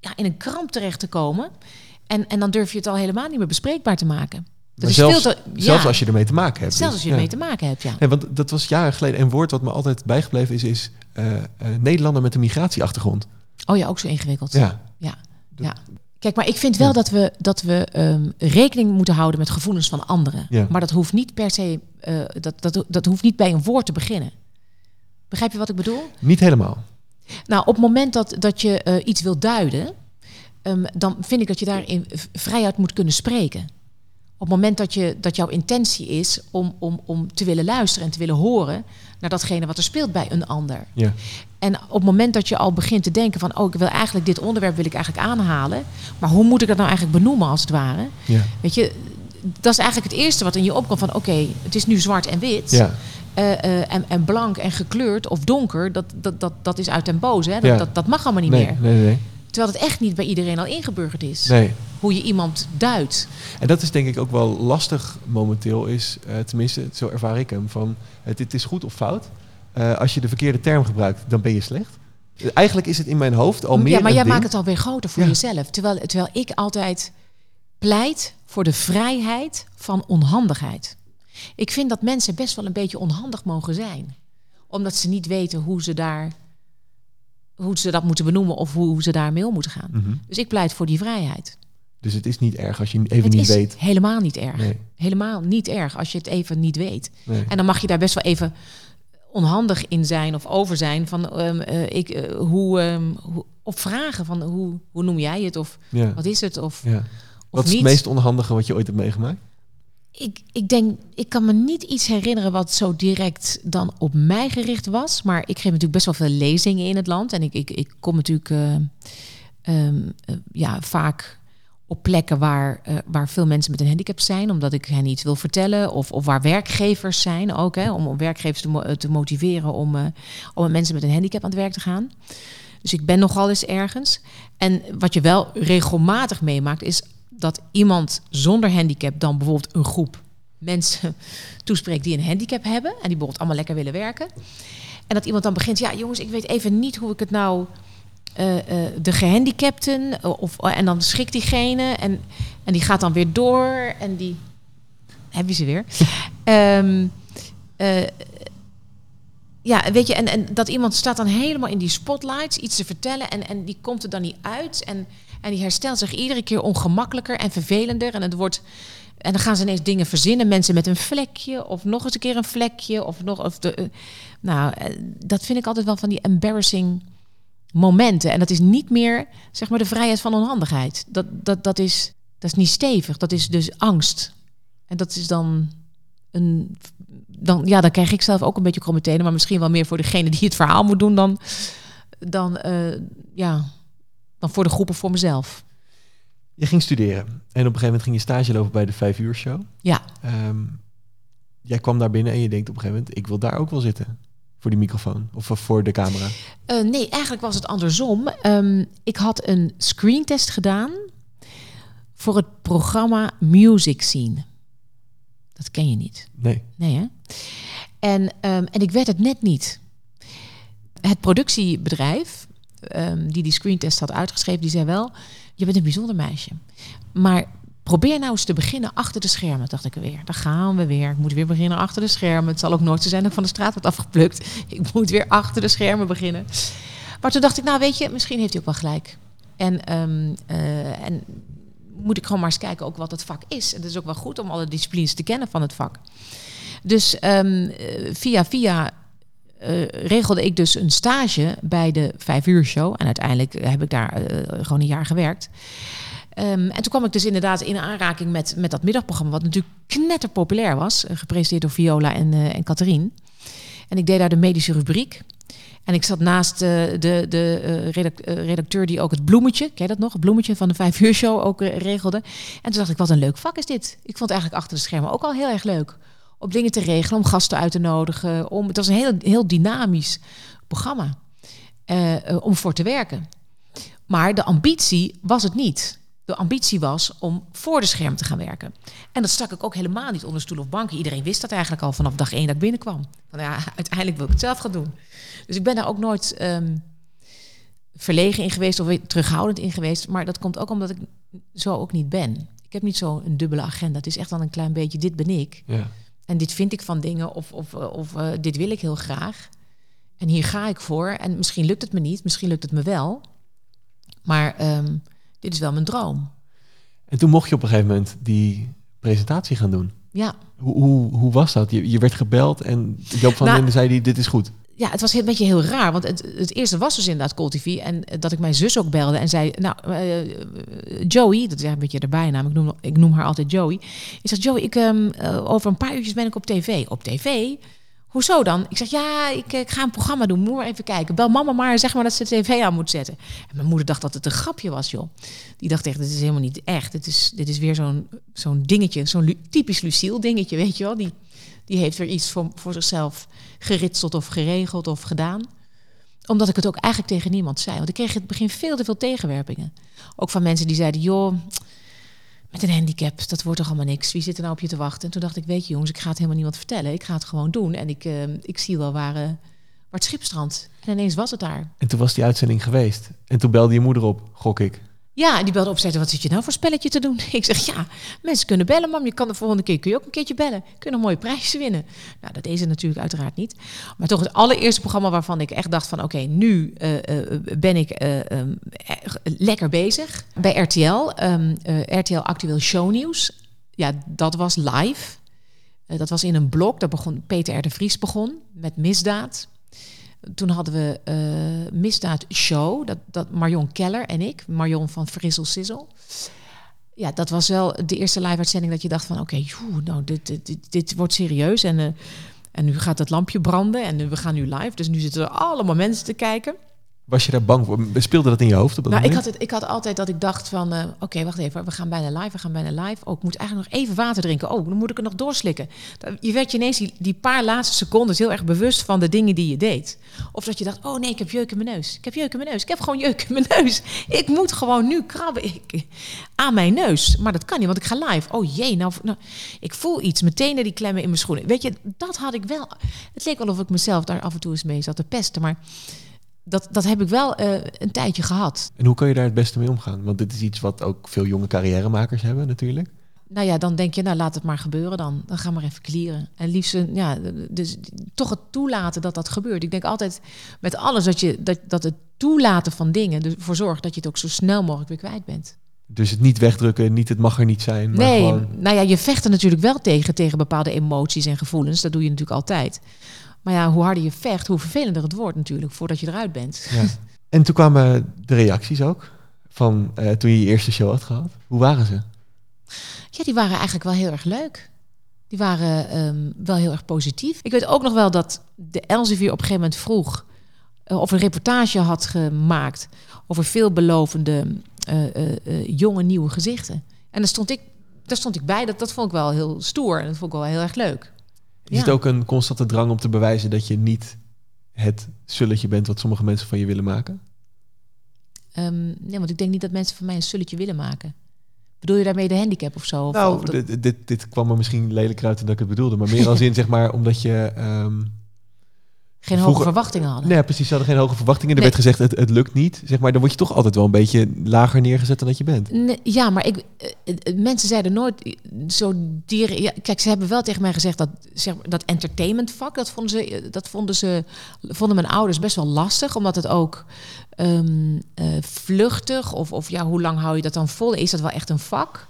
Ja, in een kramp terecht te komen. En, en dan durf je het al helemaal niet meer bespreekbaar te maken. Is zelfs, ja. als je ermee te maken hebt. Zelfs dus, als je ja. ermee te maken hebt, ja. Nee, want dat was jaren geleden. Een woord wat me altijd bijgebleven is, is Nederlander met een migratieachtergrond. Oh ja, ook zo ingewikkeld. Ja. Kijk, maar ik vind wel Ja. dat we, dat we ehm, rekening moeten houden met gevoelens van anderen. Ja. Maar dat hoeft niet per se, eh, dat, dat, dat hoeft niet bij een woord te beginnen. Begrijp je wat ik bedoel? Niet helemaal. Nou, op het moment dat, dat je eh, iets wil duiden, ehm, dan vind ik dat je daarin v- vrijuit moet kunnen spreken. Op het moment dat, je, dat jouw intentie is om, om, om te willen luisteren en te willen horen naar datgene wat er speelt bij een ander. Ja. En op het moment dat je al begint te denken van, oh, ik wil eigenlijk dit onderwerp wil ik eigenlijk aanhalen, maar hoe moet ik dat nou eigenlijk benoemen als het ware? Ja. Weet je, dat is eigenlijk het eerste wat in je opkomt van, oké, het is nu zwart en wit. Ja. Eh, eh, en, en blank en gekleurd of donker, dat, dat, dat, dat is uit den boze. Hè? Dat, Ja. dat, dat mag allemaal niet Nee, meer. nee, nee. Terwijl het echt niet bij iedereen al ingeburgerd is. nee. Hoe je iemand duidt. En dat is denk ik ook wel lastig momenteel, is, eh, tenminste, zo ervaar ik hem, van het, het is goed of fout. Eh, als je de verkeerde term gebruikt, dan ben je slecht. Eh, Eigenlijk is het in mijn hoofd al meer ja, maar jij ding. maakt het alweer groter voor Ja. jezelf. Terwijl, terwijl ik altijd pleit voor de vrijheid van onhandigheid. Ik vind dat mensen best wel een beetje onhandig mogen zijn. Omdat ze niet weten hoe ze, daar, hoe ze dat moeten benoemen of hoe ze daarmee om moeten gaan. Mhm. Dus ik pleit voor die vrijheid. Dus het is niet erg als je even het niet is weet. helemaal niet erg. Nee, Helemaal niet erg als je het even niet weet. nee. En dan mag je daar best wel even onhandig in zijn of over zijn. Van, ehm, eh, ik, eh, hoe, hoe, of vragen van hoe, hoe noem jij het? Of ja. wat is het? Of, ja. of Wat is niet. het meest onhandige wat je ooit hebt meegemaakt? Ik, ik denk, ik kan me niet iets herinneren wat zo direct dan op mij gericht was. Maar ik geef natuurlijk best wel veel lezingen in het land. En ik, ik, ik kom natuurlijk eh, ehm, eh, ja, vaak op plekken waar, eh, waar veel mensen met een handicap zijn. Omdat ik hen iets wil vertellen. Of, of waar werkgevers zijn ook. Hè, om werkgevers eh, te motiveren om, eh, om met mensen met een handicap aan het werk te gaan. Dus ik ben nogal eens ergens. En wat je wel regelmatig meemaakt is dat iemand zonder handicap dan bijvoorbeeld een groep mensen toespreekt die een handicap hebben en die bijvoorbeeld allemaal lekker willen werken. En dat iemand dan begint, ja jongens, ik weet even niet hoe ik het nou de gehandicapten eh, of en dan schrikt diegene en en die gaat dan weer door en die heb je ze weer. Eh, ja, weet je, en, en dat iemand staat dan helemaal in die spotlights iets te vertellen en, en die komt er dan niet uit. En, en die herstelt zich iedere keer ongemakkelijker en vervelender. En het wordt. En dan gaan ze ineens dingen verzinnen. Mensen met een vlekje, of nog eens een keer een vlekje, of nog. Of de, eh, nou, eh, dat vind ik altijd wel van die embarrassing momenten. En dat is niet meer, zeg maar, de vrijheid van onhandigheid. Dat, dat, dat, is, dat is niet stevig. Dat is dus angst. En dat is dan een. Dan, ja, dan krijg ik zelf ook een beetje kromme tenen, maar misschien wel meer voor degene die het verhaal moet doen dan, dan, eh, ja, dan voor de groep of voor mezelf. Je ging studeren en op een gegeven moment ging je stage lopen bij de Vijf Uur Show. Ja. Ehm, jij kwam daar binnen en je denkt op een gegeven moment, ik wil daar ook wel zitten. Voor die microfoon of voor de camera. Eh, nee, eigenlijk was het andersom. Ehm, ik had een screentest gedaan voor het programma Music Scene. Dat ken je niet. Nee. Nee, hè? En, ehm, en ik werd het net niet. Het productiebedrijf ehm, die die screentest had uitgeschreven, die zei wel... je bent een bijzonder meisje. Maar probeer nou eens te beginnen achter de schermen, dacht ik weer. Daar gaan we weer. Ik moet weer beginnen achter de schermen. Het zal ook nooit zo zijn dat ik van de straat wordt afgeplukt. Ik moet weer achter de schermen beginnen. Maar toen dacht ik, nou weet je, misschien heeft hij ook wel gelijk. En, ehm, eh, en moet ik gewoon maar eens kijken ook wat het vak is. En het is ook wel goed om alle disciplines te kennen van het vak. Dus ehm, eh, via via eh, regelde ik dus een stage bij de vijf uur show. En uiteindelijk heb ik daar gewoon een jaar gewerkt. Ehm, en toen kwam ik dus inderdaad in aanraking met, met dat middagprogramma, wat natuurlijk knetterpopulair was. eh, gepresenteerd door Viola en, eh en Catherine. En ik deed daar de medische rubriek. En ik zat naast eh, de, de redac- redacteur die ook het bloemetje, ken je dat nog? Het bloemetje van de vijf uur show ook regelde. En toen dacht ik, wat een leuk vak is dit. Ik vond het eigenlijk achter de schermen ook al heel erg leuk. Om dingen te regelen, om gasten uit te nodigen. Om, het was een heel, heel dynamisch programma om voor te werken. Maar de ambitie was het niet. De ambitie was om voor de scherm te gaan werken. En dat stak ik ook helemaal niet onder stoel of banken. Iedereen wist dat eigenlijk al vanaf dag één dat ik binnenkwam. Van ja, uiteindelijk wil ik het zelf gaan doen. Dus ik ben daar ook nooit ehm, verlegen in geweest of terughoudend in geweest. Maar dat komt ook omdat ik zo ook niet ben. Ik heb niet zo een dubbele agenda. Het is echt wel een klein beetje, dit ben ik. Ja. En dit vind ik van dingen of, of, of eh, dit wil ik heel graag. En hier ga ik voor. En misschien lukt het me niet, misschien lukt het me wel. Maar ehm, dit is wel mijn droom. En toen mocht je op een gegeven moment die presentatie gaan doen. Ja. Hoe, hoe, hoe was dat? Je, je werd gebeld en Joop van Nou- zei die, dit is goed. Ja, het was een beetje heel raar. Want het, het eerste was dus inderdaad Call TV. En eh, dat ik mijn zus ook belde en zei... Nou, eh, Joey, dat is een beetje de bijnaam. Ik noem, ik noem haar altijd Joey. Ik zeg, Joey, ik, ehm, eh, over een paar uurtjes ben ik op tv. Op tv? Hoezo dan? Ik zeg, ja, ik, eh, ik ga een programma doen. Moet maar even kijken. Bel mama maar, zeg maar dat ze de tv aan moet zetten. En mijn moeder dacht dat het een grapje was, joh. Die dacht echt, dit is helemaal niet echt. Dit is, dit is weer zo'n zo'n dingetje. Zo'n typisch Lucille dingetje, weet je wel. Die, die heeft weer iets voor, voor zichzelf geritseld of geregeld of gedaan. Omdat ik het ook eigenlijk tegen niemand zei. Want ik kreeg in het begin veel te veel tegenwerpingen. Ook van mensen die zeiden, joh, met een handicap, dat wordt toch allemaal niks. Wie zit er nou op je te wachten? En toen dacht ik, weet je jongens, ik ga het helemaal niemand vertellen. Ik ga het gewoon doen. En ik, eh, ik zie wel waar, eh, waar het schip strandt. En ineens was het daar. En toen was die uitzending geweest. En toen belde je moeder op, gok ik. Ja, die belde op en zei, wat zit je nou voor spelletje te doen? Ik zeg, ja, mensen kunnen bellen, mam. Je kan de volgende keer kun je ook een keertje bellen. Kun je mooie prijzen winnen. Nou, dat deed ze natuurlijk uiteraard niet. Maar toch het allereerste programma waarvan ik echt dacht van... oké, nu eh, eh, ben ik eh, ehm, eh, lekker bezig. Bij RTL, ehm, eh, RTL Actueel Shownieuws. Ja, dat was live. Dat was in een blok. Daar begon Peter R. de Vries begon met misdaad. Toen hadden we eh Misdaad Show. Dat, dat Marion Keller en ik. Marion van Frissel Sizzle. Ja, dat was wel de eerste live-uitzending dat je dacht van... oké, joe, nou, dit, dit, dit, dit wordt serieus. En, eh, en nu gaat het lampje branden en we gaan nu live. Dus nu zitten er allemaal mensen te kijken. Was je daar bang voor? Speelde dat in je hoofd op dat Nou, ik had, het, ik had altijd dat ik dacht van... eh, oké, wacht even, we gaan bijna live, we gaan bijna live. Oh, ik moet eigenlijk nog even water drinken. Oh, dan moet ik er nog doorslikken. Je werd je ineens die, die paar laatste seconden heel erg bewust van de dingen die je deed. Of dat je dacht, oh nee, ik heb jeuk in mijn neus. Ik heb jeuk in mijn neus. Ik heb gewoon jeuk in mijn neus. Ik moet gewoon nu krabben ik, aan mijn neus. Maar dat kan niet, want ik ga live. Oh jee, nou, nou ik voel iets. Meteen die klemmen in mijn schoenen. Weet je, dat had ik wel. Het leek wel of ik mezelf daar af en toe eens mee zat te pesten. Maar dat, dat heb ik wel eh, een tijdje gehad. En hoe kan je daar het beste mee omgaan? Want dit is iets wat ook veel jonge carrièremakers hebben natuurlijk. Nou ja, dan denk je, nou laat het maar gebeuren dan. Dan ga maar even clearen. En liefst, ja, dus toch het toelaten dat dat gebeurt. Ik denk altijd met alles dat je dat, dat het toelaten van dingen ervoor zorgt dat je het ook zo snel mogelijk weer kwijt bent. Dus het niet wegdrukken, niet het mag er niet zijn. Maar nee, gewoon, nou ja, je vecht er natuurlijk wel tegen, tegen bepaalde emoties en gevoelens. Dat doe je natuurlijk altijd. Maar ja, hoe harder je vecht, hoe vervelender het wordt natuurlijk, voordat je eruit bent. ja. En toen kwamen de reacties ook van eh, toen je je eerste show had gehad. Hoe waren ze? Ja, die waren eigenlijk wel heel erg leuk. Die waren ehm, wel heel erg positief. Ik weet ook nog wel dat de Elsevier op een gegeven moment vroeg... eh, of een reportage had gemaakt over veelbelovende eh, jonge nieuwe gezichten. En daar stond ik, daar stond ik bij. Dat, dat vond ik wel heel stoer en dat vond ik wel heel erg leuk. Is Ja. het ook een constante drang om te bewijzen dat je niet het sulletje bent wat sommige mensen van je willen maken? Ehm, nee, want ik denk niet dat mensen van mij een sulletje willen maken. Bedoel je daarmee de handicap of zo? Of, nou, of dat- dit, dit, dit kwam er misschien lelijk uit dan dat ik het bedoelde. Maar meer als in, zeg maar, omdat je... ehm, geen hoge verwachtingen hadden. Nee, precies. Ze hadden geen hoge verwachtingen. Er Nee. werd gezegd, het, het lukt niet. Zeg maar, dan word je toch altijd wel een beetje lager neergezet dan dat je bent. Nee, ja, maar ik, eh, eh, mensen zeiden nooit zo dieren. Ja, kijk, ze hebben wel tegen mij gezegd dat zeg maar, dat entertainmentvak, dat vonden ze, eh, dat vonden ze, vonden mijn ouders best wel lastig, omdat het ook ehm, eh, vluchtig of, of ja, hoe lang hou je dat dan vol? Is dat wel echt een vak?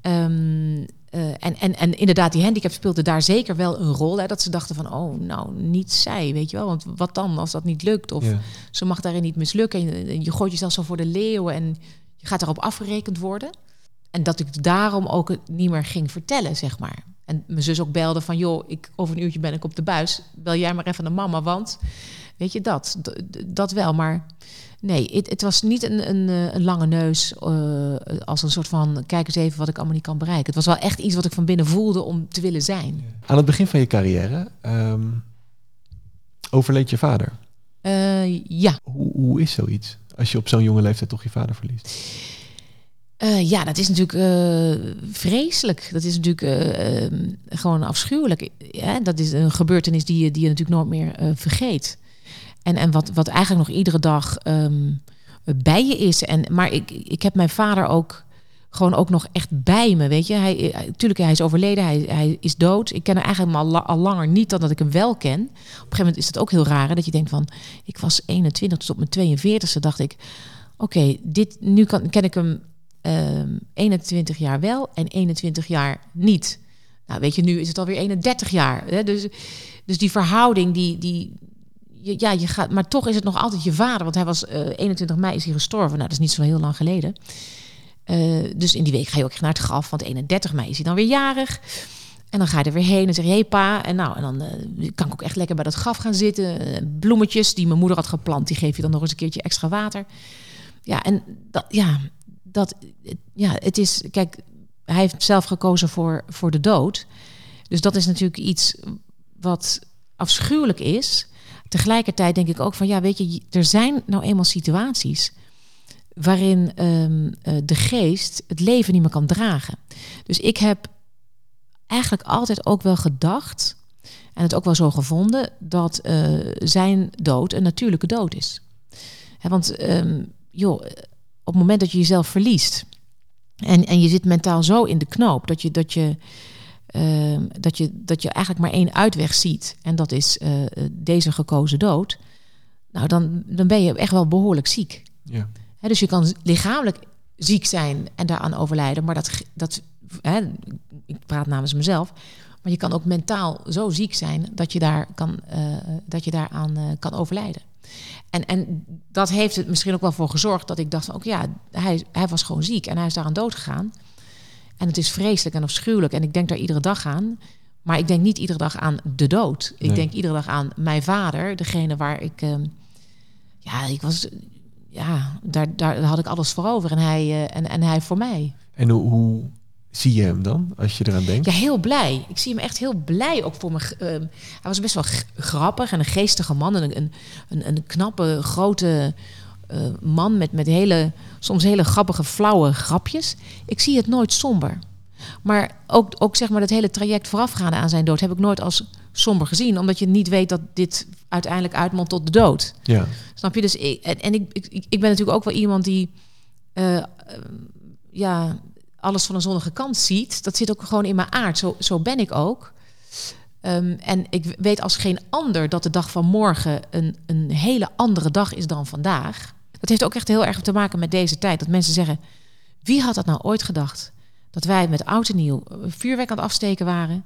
Ehm, eh, en, en, en inderdaad, die handicap speelde daar zeker wel een rol. Hè, dat ze dachten van, oh, nou, niet zij, weet je wel. Want wat dan als dat niet lukt? Of Ja. ze mag daarin niet mislukken. En je, je gooit jezelf zo voor de leeuwen en je gaat daarop afgerekend worden. En dat ik daarom ook het niet meer ging vertellen, zeg maar. En mijn zus ook belde van, joh, ik, over een uurtje ben ik op de buis. Bel jij maar even naar mama, want weet je dat, dat wel. Maar nee, het, het was niet een, een, eh, een lange neus eh, als een soort van, kijk eens even wat ik allemaal niet kan bereiken. Het was wel echt iets wat ik van binnen voelde om te willen zijn. Aan het begin van je carrière ehm, overleed je vader. Eh, ja, Hoe, hoe is zoiets? Als je op zo'n jonge leeftijd toch je vader verliest. Ja, dat is natuurlijk vreselijk. Dat is natuurlijk eh, ehm, gewoon afschuwelijk. Ja, dat is een gebeurtenis die je, die je natuurlijk nooit meer vergeet. En, en wat, wat eigenlijk nog iedere dag ehm, bij je is. En, maar ik, ik heb mijn vader ook gewoon ook nog echt bij me, weet je. Hij, natuurlijk, hij is overleden, hij, hij is dood. Ik ken hem eigenlijk al, al langer niet dan dat ik hem wel ken. Op een gegeven moment is het ook heel raar, dat je denkt van... Ik was 21, dus op mijn 42e dacht ik... Oké, dit nu kan, ken ik hem ehm 21 jaar wel en 21 jaar niet. Nou, weet je, nu is het alweer 31 jaar. Hè? Dus, dus die verhouding, die, die, ja, je gaat, maar toch is het nog altijd je vader. Want hij was eh 21 mei is hij gestorven. Nou, dat is niet zo heel lang geleden. Eh, dus in die week ga je ook naar het graf. Want 31 mei is hij dan weer jarig. En dan ga je er weer heen en zeg je, hey pa. En nou, en dan eh, kan ik ook echt lekker bij dat graf gaan zitten. Bloemetjes die mijn moeder had geplant, die geef je dan nog eens een keertje extra water. Ja, en dat, ja, dat, ja, het is, kijk, hij heeft zelf gekozen voor, voor de dood. Dus dat is natuurlijk iets wat afschuwelijk is. Tegelijkertijd denk ik ook van, ja, weet je, er zijn nou eenmaal situaties waarin ehm, eh, de geest het leven niet meer kan dragen. Dus ik heb eigenlijk altijd ook wel gedacht, en het ook wel zo gevonden, dat eh, zijn dood een natuurlijke dood is. Want ehm, joh, op het moment dat je jezelf verliest en, en je zit mentaal zo in de knoop dat je, dat je, ehm, dat je, dat je eigenlijk maar één uitweg ziet, en dat is eh, deze gekozen dood, nou dan, dan ben je echt wel behoorlijk ziek. Ja. Dus je kan lichamelijk ziek zijn en daaraan overlijden, maar dat, dat ik praat namens mezelf, maar je kan ook mentaal zo ziek zijn dat je, daar kan, eh, dat je daaraan eh, kan overlijden. En, en dat heeft het misschien ook wel voor gezorgd dat ik dacht van, ook ja, hij, hij was gewoon ziek en hij is daaraan dood gegaan. En het is vreselijk en afschuwelijk en ik denk daar iedere dag aan. Maar ik denk niet iedere dag aan de dood. Ik Nee. denk iedere dag aan mijn vader, degene waar ik, ehm, ja, ik was, ja, daar, daar had ik alles voor over en hij, eh, en, en hij voor mij. En hoe, hoe zie je hem dan, als je eraan denkt? Ja, heel blij. Ik zie hem echt heel blij ook voor me. Ehm, hij was best wel grappig en een geestige man. En een, een, een knappe, grote eh, man met, met hele, soms hele grappige, flauwe grapjes. Ik zie het nooit somber. Maar ook, ook zeg maar dat hele traject voorafgaande aan zijn dood heb ik nooit als somber gezien. Omdat je niet weet dat dit uiteindelijk uitmondt tot de dood. Ja, Snap je? Dus ik, en, en ik, ik, ik ben natuurlijk ook wel iemand die eh, eh, ja, alles van een zonnige kant ziet. Dat zit ook gewoon in mijn aard. Zo, zo ben ik ook. Ehm, en ik weet als geen ander dat de dag van morgen een, een hele andere dag is dan vandaag. Dat heeft ook echt heel erg te maken met deze tijd. Dat mensen zeggen, wie had dat nou ooit gedacht? Dat wij met oud en nieuw eh, vuurwerk aan het afsteken waren.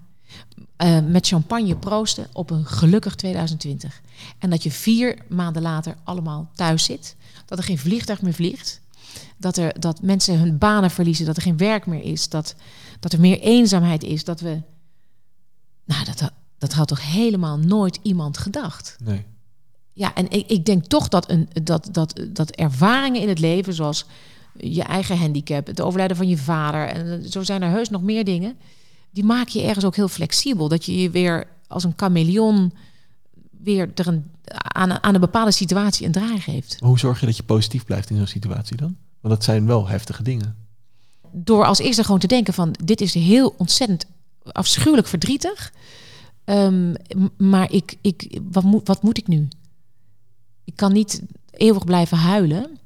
eh, met champagne proosten op een gelukkig 2020. En dat je vier maanden later allemaal thuis zit. Dat er geen vliegtuig meer vliegt. Dat, er, dat mensen hun banen verliezen. Dat er geen werk meer is. Dat, dat er meer eenzaamheid is. Dat we. Nou, dat, dat had toch helemaal nooit iemand gedacht. nee. Ja, en ik, ik denk toch dat, een, dat, dat, dat ervaringen in het leven, zoals je eigen handicap, het overlijden van je vader, en zo zijn er heus nog meer dingen, die maken je ergens ook heel flexibel. Dat je je weer als een chameleon weer er een, aan, aan een bepaalde situatie een draai geeft. Maar hoe zorg je dat je positief blijft in zo'n situatie dan? Want dat zijn wel heftige dingen. Door als eerste gewoon te denken van dit is heel ontzettend afschuwelijk verdrietig. Ehm, maar ik, ik, wat, moet, wat moet ik nu? Ik kan niet eeuwig blijven huilen.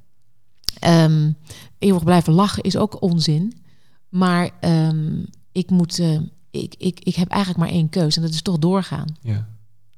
Ehm, eeuwig blijven lachen is ook onzin. Maar ehm, ik, moet, eh, ik, ik, ik heb eigenlijk maar één keuze en dat is toch doorgaan. Ja.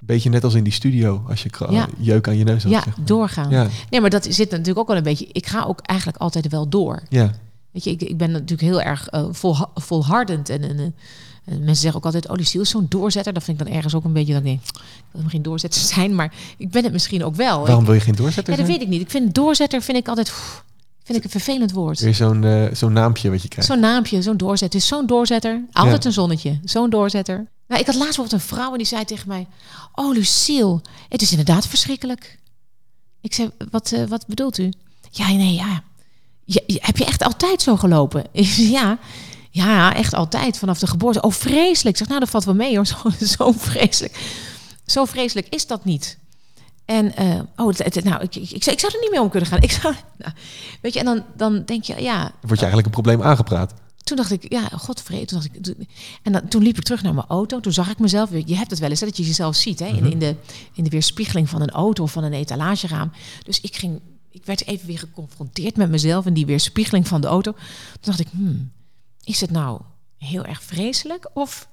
Beetje net als in die studio, als je Ja. jeuk aan je neus had. Ja, zeg maar. doorgaan. Ja, Nee, maar dat zit natuurlijk ook wel een beetje. Ik ga ook eigenlijk altijd wel door. ja. Weet je, ik, ik ben natuurlijk heel erg eh, vol, volhardend. En, en, eh, en mensen zeggen ook altijd, oh, Lucille is zo'n doorzetter. Dat vind ik dan ergens ook een beetje, dat ik denk, ik wil geen doorzetter zijn. Maar ik ben het misschien ook wel. Waarom wil je geen doorzetter ja, dat zijn? weet ik niet. Ik vind doorzetter vind ik altijd pff, vind ik een vervelend woord. Weer zo'n eh, zo'n naampje wat je krijgt. Zo'n naampje, zo'n doorzetter. Is zo'n doorzetter. Altijd Ja. een zonnetje. Zo'n doorzetter. Nou, ik had laatst bijvoorbeeld een vrouw en die zei tegen mij... Oh, Lucille, het is inderdaad verschrikkelijk. Ik zei, wat, eh, wat bedoelt u? Ja, nee, ja. Ja, Heb je echt altijd zo gelopen? Ja. Ja, echt altijd. Vanaf de geboorte. Oh, vreselijk. Ik zeg, nou, dat valt wel mee hoor. Zo, zo vreselijk. Zo vreselijk is dat niet. En, eh, oh, het- het- nou, ik, ik, ik, zou- ik zou er niet mee om kunnen gaan. Ik zou, nou, weet je, en dan, dan denk je, ja, word je eigenlijk een probleem aangepraat. toen dacht ik, ja, godvrede. Toen dacht ik, toen- en dan, toen liep ik terug naar mijn auto. Toen zag ik mezelf. Je hebt het wel eens, hè, dat je jezelf ziet hè, in, in, de, in de weerspiegeling van een auto of van een etalageraam. Dus ik ging ik werd even weer geconfronteerd met mezelf en die weerspiegeling van de auto. Toen dacht ik, hmm, is het nou heel erg vreselijk? Of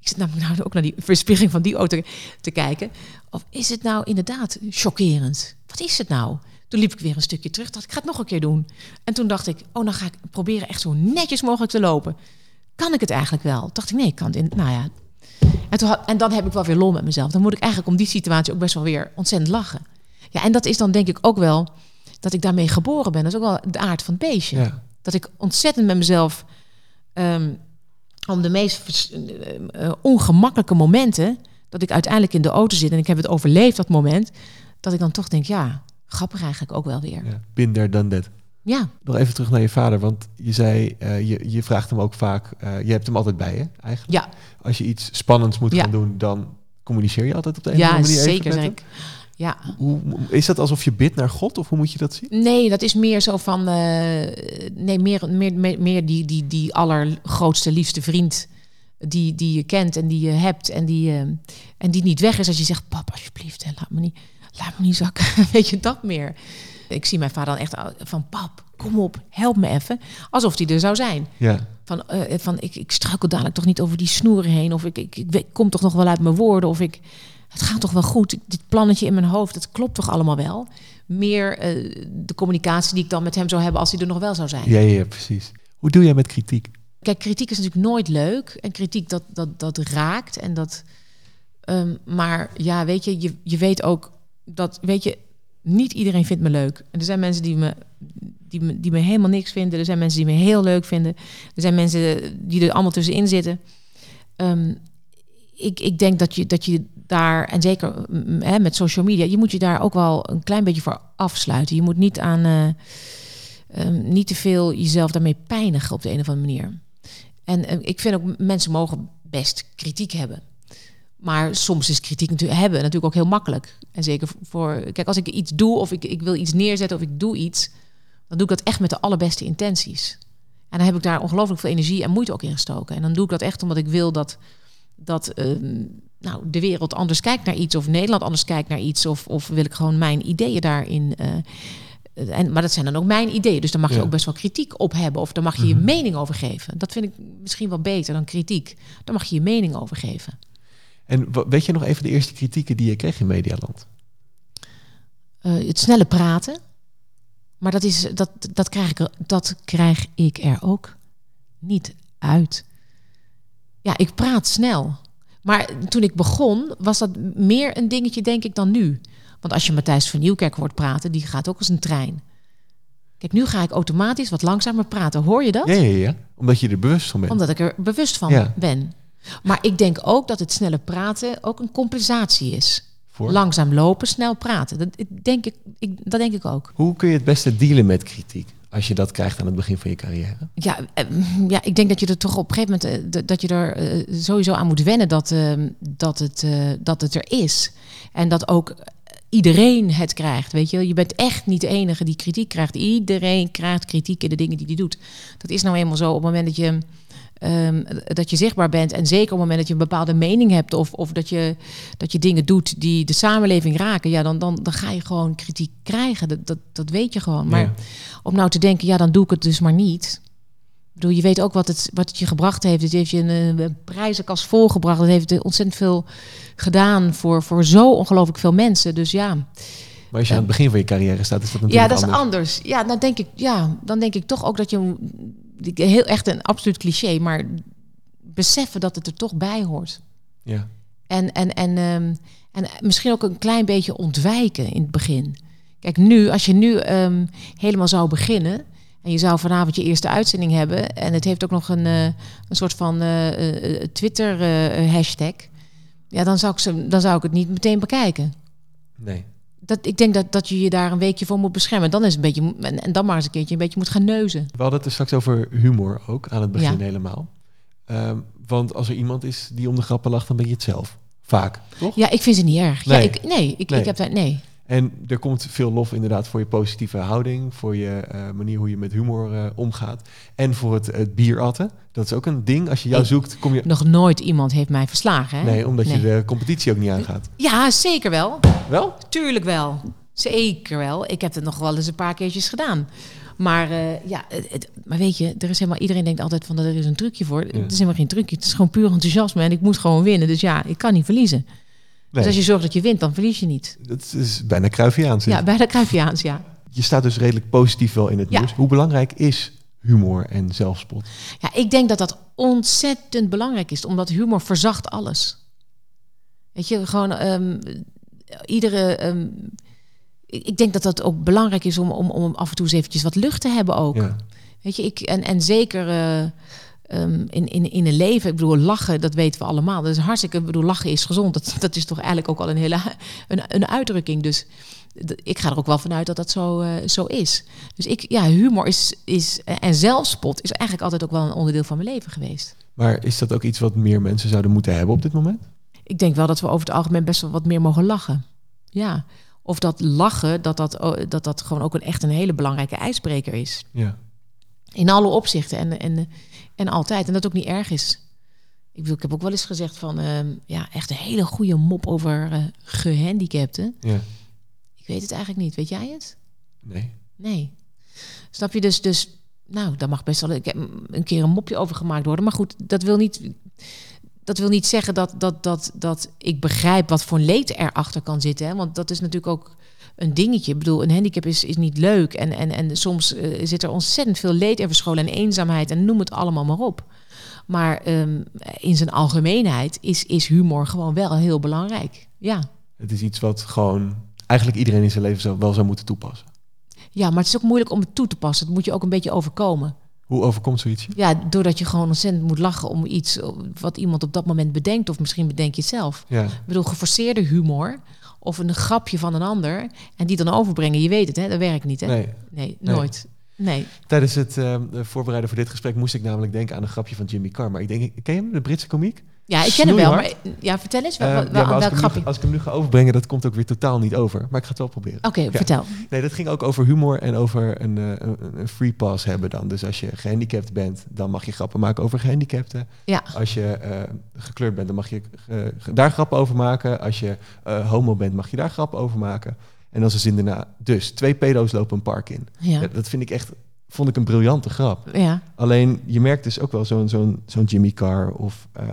ik zit namelijk nou ook naar die weerspiegeling van die auto te kijken. Of is het nou inderdaad chockerend? Wat is het nou? Toen liep ik weer een stukje terug. Dacht ik, ga het nog een keer doen. En toen dacht ik, oh, dan ga ik proberen echt zo netjes mogelijk te lopen. Kan ik het eigenlijk wel? Dacht ik, nee, ik kan het. In, nou ja. En, toen had, en dan heb ik wel weer lol met mezelf. Dan moet ik eigenlijk om die situatie ook best wel weer ontzettend lachen. Ja, en dat is dan denk ik ook wel dat ik daarmee geboren ben. Dat is ook wel de aard van het beestje. Ja. Dat ik ontzettend met mezelf ehm, om de meest eh, eh, ongemakkelijke momenten, dat ik uiteindelijk in de auto zit en ik heb het overleefd dat moment, dat ik dan toch denk, ja, grappig eigenlijk ook wel weer. Ja. There, done that. Ja, Nog even terug naar je vader, want je zei, eh, je, je vraagt hem ook vaak, je hebt hem altijd bij je eigenlijk. ja, Als je iets spannends moet Ja. gaan doen, dan communiceer je altijd op de een of ja andere manier even zeker. Ja, Hoe, is dat alsof je bidt naar God of hoe moet je dat zien? Nee, dat is meer zo van. eh, nee, meer, meer, meer, meer die, die, die allergrootste, liefste vriend. Die, die je kent en die je hebt. En die, eh, en die niet weg is als je zegt: Pap, alsjeblieft, hè, laat, me niet, laat me niet zakken. Weet je dat meer? Ik zie mijn vader dan echt van: Pap, kom op, help me even. Alsof hij er zou zijn. Ja, Van, eh, van ik, ik struikel dadelijk toch niet over die snoeren heen. Of ik, ik, ik, kom toch nog wel uit mijn woorden. Of ik, het gaat toch wel goed. Dit plannetje in mijn hoofd, het klopt toch allemaal wel. Meer eh, de communicatie die ik dan met hem zou hebben als hij er nog wel zou zijn. ja, ja, precies. Hoe doe jij met kritiek? Kijk, kritiek is natuurlijk nooit leuk. En kritiek dat, dat, dat raakt. En dat, ehm, maar ja, weet je, je, je weet ook dat, weet je, niet iedereen vindt me leuk. En er zijn mensen die me, die, me, die me helemaal niks vinden. Er zijn mensen die me heel leuk vinden. Er zijn mensen die er allemaal tussenin zitten. Ehm, ik, ik denk dat je, dat je daar, en zeker mm, hè, met social media, je moet je daar ook wel een klein beetje voor afsluiten. Je moet niet aan eh, ehm, niet te veel jezelf daarmee pijnigen op de een of andere manier. En eh, ik vind ook mensen mogen best kritiek hebben. Maar soms is kritiek natuurlijk hebben natuurlijk ook heel makkelijk. En zeker voor. Kijk, als ik iets doe of ik, ik wil iets neerzetten of ik doe iets, dan doe ik dat echt met de allerbeste intenties. En dan heb ik daar ongelooflijk veel energie en moeite ook in gestoken. En dan doe ik dat echt omdat ik wil dat, dat ehm, nou, de wereld anders kijkt naar iets, of Nederland anders kijkt naar iets, of, of wil ik gewoon mijn ideeën daarin. eh, en, maar dat zijn dan ook mijn ideeën. Dus daar mag je Ja. ook best wel kritiek op hebben. Of daar mag je je mening over geven. Dat vind ik misschien wel beter dan kritiek. Daar mag je je mening over geven. En weet je nog even de eerste kritieken die je kreeg in Medialand? Eh, het snelle praten. Maar dat, is, dat, dat, krijg ik dat krijg ik er ook niet uit. Ja, ik praat snel. Maar toen ik begon, was dat meer een dingetje, denk ik, dan nu. Want als je Matthijs van Nieuwkerk hoort praten, die gaat ook als een trein. Kijk, nu ga ik automatisch wat langzamer praten. Hoor je dat? Ja, ja, ja. Omdat je er bewust van bent. Omdat ik er bewust van Ja. ben. Maar ik denk ook dat het snelle praten ook een compensatie is. Voor. Langzaam lopen, snel praten. Dat denk ik, ik, dat denk ik ook. Hoe kun je het beste dealen met kritiek? Als je dat krijgt aan het begin van je carrière. Ja, eh, ja, ik denk dat je er toch op een gegeven moment eh, dat je er eh, sowieso aan moet wennen dat, eh, dat, het, dat het er is. En dat ook iedereen het krijgt. Weet je, je bent echt niet de enige die kritiek krijgt. Iedereen krijgt kritiek in de dingen die hij doet. Dat is nou eenmaal zo op het moment dat je. Ehm, dat je zichtbaar bent en zeker op het moment dat je een bepaalde mening hebt of, of dat, je, dat je dingen doet die de samenleving raken, ja, dan, dan, dan ga je gewoon kritiek krijgen. Dat, dat, dat weet je gewoon. Maar Ja. om nou te denken, ja, dan doe ik het dus maar niet. Ik bedoel, je weet ook wat het, wat het je gebracht heeft. Het heeft je een, prijzenkast volgebracht. Het heeft ontzettend veel gedaan voor, voor zo ongelooflijk veel mensen. Dus ja, Maar als je aan het begin van je carrière staat, is dat ja natuurlijk dat is anders. anders. Ja, dan denk ik, ja, dan denk ik toch ook dat je heel echt een absoluut cliché, maar beseffen dat het er toch bij hoort. Ja. En, en, en, ehm, en misschien ook een klein beetje ontwijken in het begin. Kijk, nu, als je nu ehm, helemaal zou beginnen. En je zou vanavond je eerste uitzending hebben. En het heeft ook nog een, eh, een soort van eh, eh, Twitter-hashtag. ja, dan zou, ik ze, dan zou ik het niet meteen bekijken. Nee. Dat, ik denk dat, dat je je daar een weekje voor moet beschermen. Dan is het een beetje, en, en dan maar eens een keertje een beetje moet gaan neuzen. We hadden het er straks over humor ook aan het begin Ja. helemaal. Ehm, want als er iemand is die om de grappen lacht, dan ben je het zelf. Vaak, toch? Ja, ik vind ze niet erg. Nee. Ja, ik, nee, ik, Nee. ik heb daar. Nee. En er komt veel lof inderdaad voor je positieve houding, voor je eh, manier hoe je met humor eh, omgaat. En voor het, het bieratten. Dat is ook een ding. Als je jou Ik- zoekt, kom je... Nog nooit iemand heeft mij verslagen. Hè? Nee, omdat je de competitie ook niet aangaat. Ja, zeker wel. Wel? Tuurlijk wel. Zeker wel. Ik heb het nog wel eens een paar keertjes gedaan. Maar eh, ja, het, het- maar weet je, er is helemaal, iedereen denkt altijd van dat er is een trucje voor. Het is helemaal geen trucje. Het is gewoon puur enthousiasme en ik moet gewoon winnen. Dus ja, ik kan niet verliezen. Dus als je zorgt dat je wint, dan verlies je niet. Dat is bijna Cruyffiaans. Ja, bij de Cruyffiaans, ja. Je staat dus redelijk positief wel in het Ja. nieuws. Hoe belangrijk is humor en zelfspot? Ja, ik denk dat dat ontzettend belangrijk is, omdat humor verzacht alles. Weet je, gewoon ehm, iedere. ehm, ik denk dat dat ook belangrijk is om, om, om af en toe eens eventjes wat lucht te hebben ook. Ja. Weet je, ik, en, en zeker eh, ehm, in, in, in een leven, ik bedoel, lachen, dat weten we allemaal. Dat is hartstikke, ik bedoel, lachen is gezond. Dat, dat is toch eigenlijk ook al een hele een, een uitdrukking. Dus ik ga er ook wel vanuit dat dat zo, eh, zo is. Dus ik, ja, humor is, is, en zelfspot is eigenlijk altijd ook wel een onderdeel van mijn leven geweest. Maar is dat ook iets wat meer mensen zouden moeten hebben op dit moment? Ik denk wel dat we over het algemeen best wel wat meer mogen lachen. Ja. Of dat lachen, dat dat, dat, dat gewoon ook een, echt een hele belangrijke ijsbreker is. Ja. In alle opzichten en, en, en altijd. En dat ook niet erg is. Ik, bedoel, ik heb ook wel eens gezegd van... ehm, ja, echt een hele goede mop over eh, gehandicapten. Ja. Ik weet het eigenlijk niet. Weet jij het? Nee. Nee. Snap je dus... dus nou, daar mag best wel ik heb een keer een mopje over gemaakt worden. Maar goed, dat wil niet... Dat wil niet zeggen dat, dat, dat, dat ik begrijp wat voor leed erachter kan zitten. Hè? Want dat is natuurlijk ook een dingetje. Ik bedoel, een handicap is, is niet leuk. En, en, en soms eh, zit er ontzettend veel leed in verscholen en eenzaamheid. En noem het allemaal maar op. Maar ehm, in zijn algemeenheid is, is humor gewoon wel heel belangrijk. Ja. Het is iets wat gewoon eigenlijk iedereen in zijn leven wel zou moeten toepassen. ja, maar het is ook moeilijk om het toe te passen. Het moet je ook een beetje overkomen. Hoe overkomt zoiets? Ja, doordat je gewoon ontzettend moet lachen om iets wat iemand op dat moment bedenkt. Of misschien bedenk je het zelf. Ja. Ik bedoel, geforceerde humor of een grapje van een ander en die dan overbrengen. Je weet het, hè? Dat werkt niet, hè? Nee. Nee, nooit. Nee. Tijdens het eh, voorbereiden voor dit gesprek moest ik namelijk denken aan een grapje van Jimmy Carr. Maar ik denk, ken je hem, de Britse komiek? Ja, ik ken hem wel, maar ja, vertel eens, wel, ja, wel, als, welk ik hem grapje? nu, als ik hem nu ga overbrengen, dat komt ook weer totaal niet over. Maar ik ga het wel proberen. Oké, Ja. vertel. Nee, dat ging ook over humor en over een, eh, een, een free pass hebben dan. Dus als je gehandicapt bent, dan mag je grappen maken over gehandicapten. Ja. Als je eh, gekleurd bent, dan mag je eh, daar grappen over maken. Als je homo bent, mag je daar grappen over maken. En dan is zin daarna. Dus twee pedo's lopen een park in. Ja, dat vind ik echt, vond ik een briljante grap. Ja. Alleen je merkt dus ook wel zo'n zo'n zo'n Jimmy Carr of ehm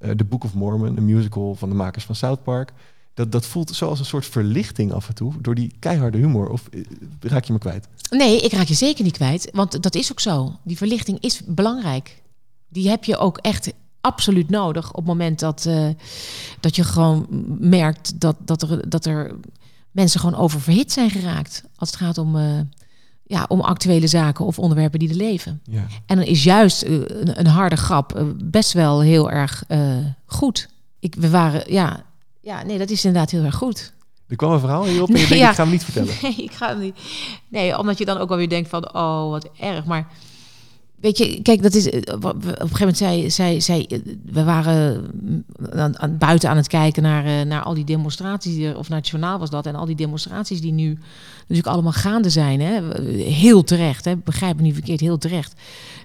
eh, The Book of Mormon, een musical van de makers van South Park. Dat, dat voelt zoals een soort verlichting af en toe door die keiharde humor. Of eh, raak je me kwijt? Nee, ik raak je zeker niet kwijt, want dat is ook zo. Die verlichting is belangrijk. Die heb je ook echt absoluut nodig op het moment dat, eh, dat je gewoon merkt dat, dat, er, dat er mensen gewoon oververhit zijn geraakt. Als het gaat om, ja, om actuele zaken of onderwerpen die er leven. Ja. En dan is juist eh, een, een harde grap eh, best wel heel erg eh, goed. Ik, we waren, ja, ja, nee, dat is inderdaad heel erg goed. Er kwam een verhaal hierop en je denkt, ja. ik ga hem niet vertellen. Nee, ik ga hem niet. Nee, omdat je dan ook wel weer denkt van, oh, wat erg. Maar weet je, kijk, dat is eh, op een gegeven moment zei, zei, zei eh, we waren mm, aan, buiten aan het kijken naar, eh, naar al die demonstraties, of journaal was dat, en al die demonstraties die nu natuurlijk allemaal gaande zijn, hè, heel terecht, hè, begrijp me niet verkeerd, heel terecht.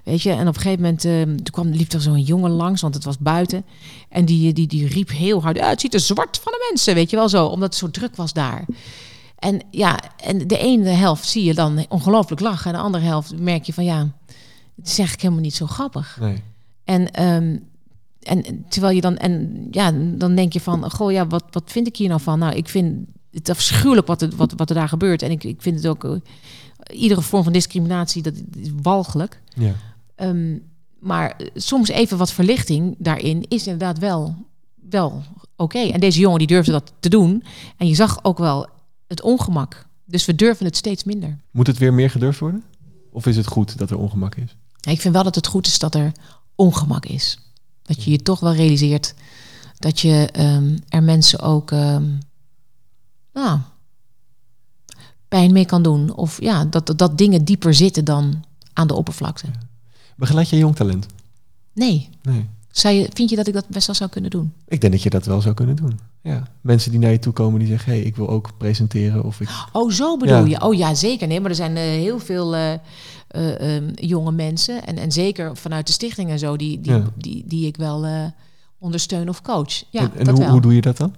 Weet je, en op een gegeven moment eh, toen kwam, liep er zo'n jongen langs, want het was buiten. En die, die, die riep heel hard, ja, het ziet er zwart van de mensen, weet je wel zo, omdat het zo druk was daar. En ja, en de ene helft zie je dan ongelooflijk lachen. En de andere helft merk je van ja, het is eigenlijk helemaal niet zo grappig. Nee. En, ehm, en terwijl je dan, en ja, dan denk je van, goh ja, wat, wat vind ik hier nou van? Nou, ik vind het afschuwelijk wat, er- wat, wat er daar gebeurt. En ik, ik vind het ook, eh, iedere vorm van discriminatie, dat is walgelijk. Ja. Ehm, maar soms even wat verlichting daarin is inderdaad wel, wel oké. En deze jongen die durfde dat te doen. En je zag ook wel het ongemak. Dus we durven het steeds minder. Moet het weer meer gedurfd worden? Of is het goed dat er ongemak is? Ja, Ik vind wel dat het goed is dat er ongemak is. Dat je je toch wel realiseert dat je ehm, er mensen ook ehm, nou, pijn mee kan doen. Of ja, dat, dat, dat dingen dieper zitten dan aan de oppervlakte. Begeleid je jong talent? Nee. Nee. Zou je, vind je dat ik dat best wel zou kunnen doen? Ik denk dat je dat wel zou kunnen doen. Ja. Mensen die naar je toe komen die zeggen, hey, ik wil ook presenteren. Of ik... Oh, zo bedoel Ja. je? Oh ja, zeker. Nee, maar er zijn eh, heel veel eh, eh, ehm, jonge mensen. En, en zeker vanuit de stichting en zo, die, die, Ja. die, die ik wel ondersteun of coach. Ja, en en dat hoe, wel. hoe doe je dat dan?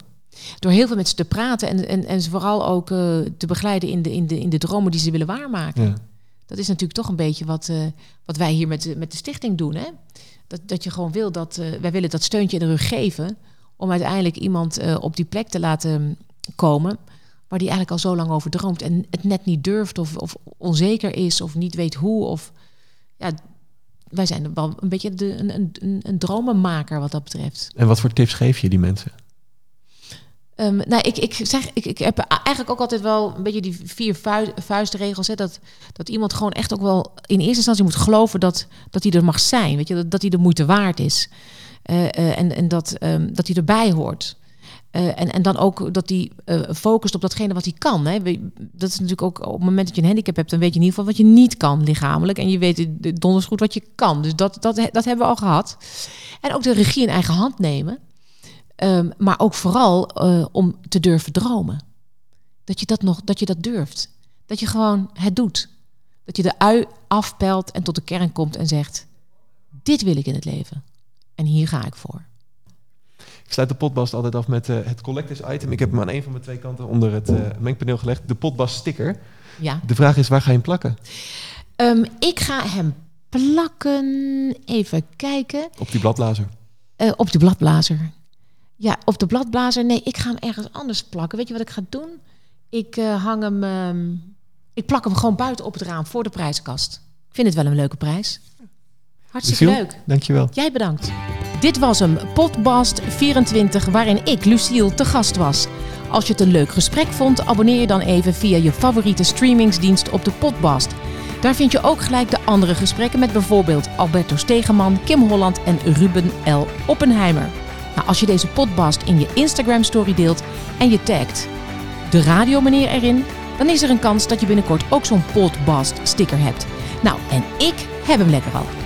Door heel veel met ze te praten en, en, en ze vooral ook te begeleiden in de, in, de, in de dromen die ze willen waarmaken. Ja. Dat is natuurlijk toch een beetje wat, wat wij hier met, de- met de stichting doen. Hè? Dat, dat je gewoon wil dat wij willen dat steuntje in de rug geven. Om uiteindelijk iemand eh, op die plek te laten komen. Waar die eigenlijk al zo lang over droomt. En het net niet durft of, of onzeker is of niet weet hoe. Of, ja, wij zijn wel een beetje de, een, een, een, dromenmaker wat dat betreft. En wat voor tips geef je die mensen? Ehm, nou, ik, ik, zeg, ik, ik heb eigenlijk ook altijd wel een beetje die vier vu- vuistregels. Hè, dat, dat iemand gewoon echt ook wel in eerste instantie moet geloven dat, dat hij er mag zijn. Weet je, dat, dat hij de moeite waard is. Eh, eh, en en dat, ehm, dat hij erbij hoort. Eh, en, en dan ook dat hij focust op datgene wat hij kan. Hè. Dat is natuurlijk ook op het moment dat je een handicap hebt, dan weet je in ieder geval wat je niet kan lichamelijk. En je weet de- donders goed wat je kan. Dus dat, dat, dat hebben we al gehad. En ook de regie in eigen hand nemen. Ehm, maar ook vooral om te durven dromen. Dat je dat nog, dat je dat durft. Dat je gewoon het doet. Dat je de ui afpelt en tot de kern komt en zegt: Dit wil ik in het leven. En hier ga ik voor. Ik sluit de potbast altijd af met eh, het collectors item. Ik heb hem aan een van mijn twee kanten onder het eh, mengpaneel gelegd. De potbast sticker. Ja. De vraag is, waar ga je hem plakken? Ehm, ik ga hem plakken. Even kijken. Op die bladlazer. Eh, op de bladblazer. Ja, op de bladblazer. Nee, ik ga hem ergens anders plakken. Weet je wat ik ga doen? Ik hang hem. ehm, ik plak hem gewoon buiten op het raam voor de prijzenkast. Ik vind het wel een leuke prijs. Hartstikke Lucille, leuk. Dankjewel. Jij bedankt. Dit was hem, Podbast 24, waarin ik, Luciel, te gast was. Als je het een leuk gesprek vond, abonneer je dan even via je favoriete streamingsdienst op de Podbast. Daar vind je ook gelijk de andere gesprekken met bijvoorbeeld Alberto Stegeman, Kim Holland en Ruben L. Oppenheimer. Nou, als je deze Podbast in je Instagram-story deelt en je tagt de radiomeneer erin, dan is er een kans dat je binnenkort ook zo'n Podbast-sticker hebt. Nou, en ik heb hem lekker al.